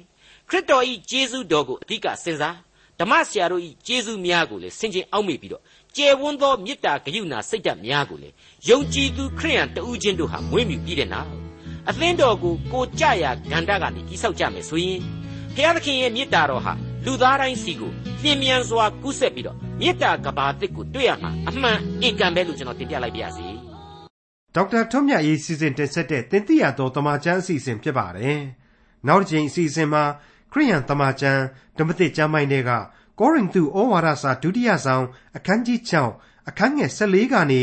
ခရစ်တော်ဤကျေးဇူးတော်ကိုအဓိကစဉ်းစားဓမ္မဆရာတို့ဤကျေးဇူးများကိုလည်းဆင်ခြင်အောက်မေ့ပြီးတော့ ကျယ်ဝန်းသောမေတ္တာဂရုဏာစိတ်ဓာတ်များကိုလည်းယုံကြည်သူခရိယန်တဦးချင်းတို့ဟာမွေးမြူပြီးတဲ့နောက်အသင်းတော်ကိုကိုကြရာဂန္ဓကနေတိဆောက်ကြမယ်ဆိုရင်ဘုရားသခင်ရဲ့မေတ္တာတော်ဟာလူသားတိုင်းစီကိုလျင်မြန်စွာကူးဆက်ပြီးတော့မေတ္တာကဘာတစ်ကိုတွေ့ရမှာအမှန်အင်ကန်ပဲလို့ကျွန်တော်တင်ပြလိုက်ပါရစေဒေါက်တာထွန်းမြတ်ရေးစီစဉ်တင်ဆက်တဲ့တင်ပြရတော်တမချန်းအစီအစဉ်ဖြစ်ပါတယ်နောက်တစ်ချိန်အစီအစဉ်မှာခရိယန်တမချန်းဓမ္မသစ်ကျမ်းပိုင်းတွေက ကောရိန္သုဩဝါဒစာဒုတိယဆောင်အခန်းကြီး6အခန်းငယ်14ကနေ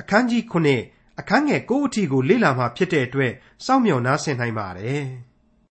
အခန်းကြီး9အခန်းငယ်9အထိကိုလေ့လာမှဖြစ်တဲ့အတွက်စောင့်မျှော်နားဆင်နိုင်ပါတယ်။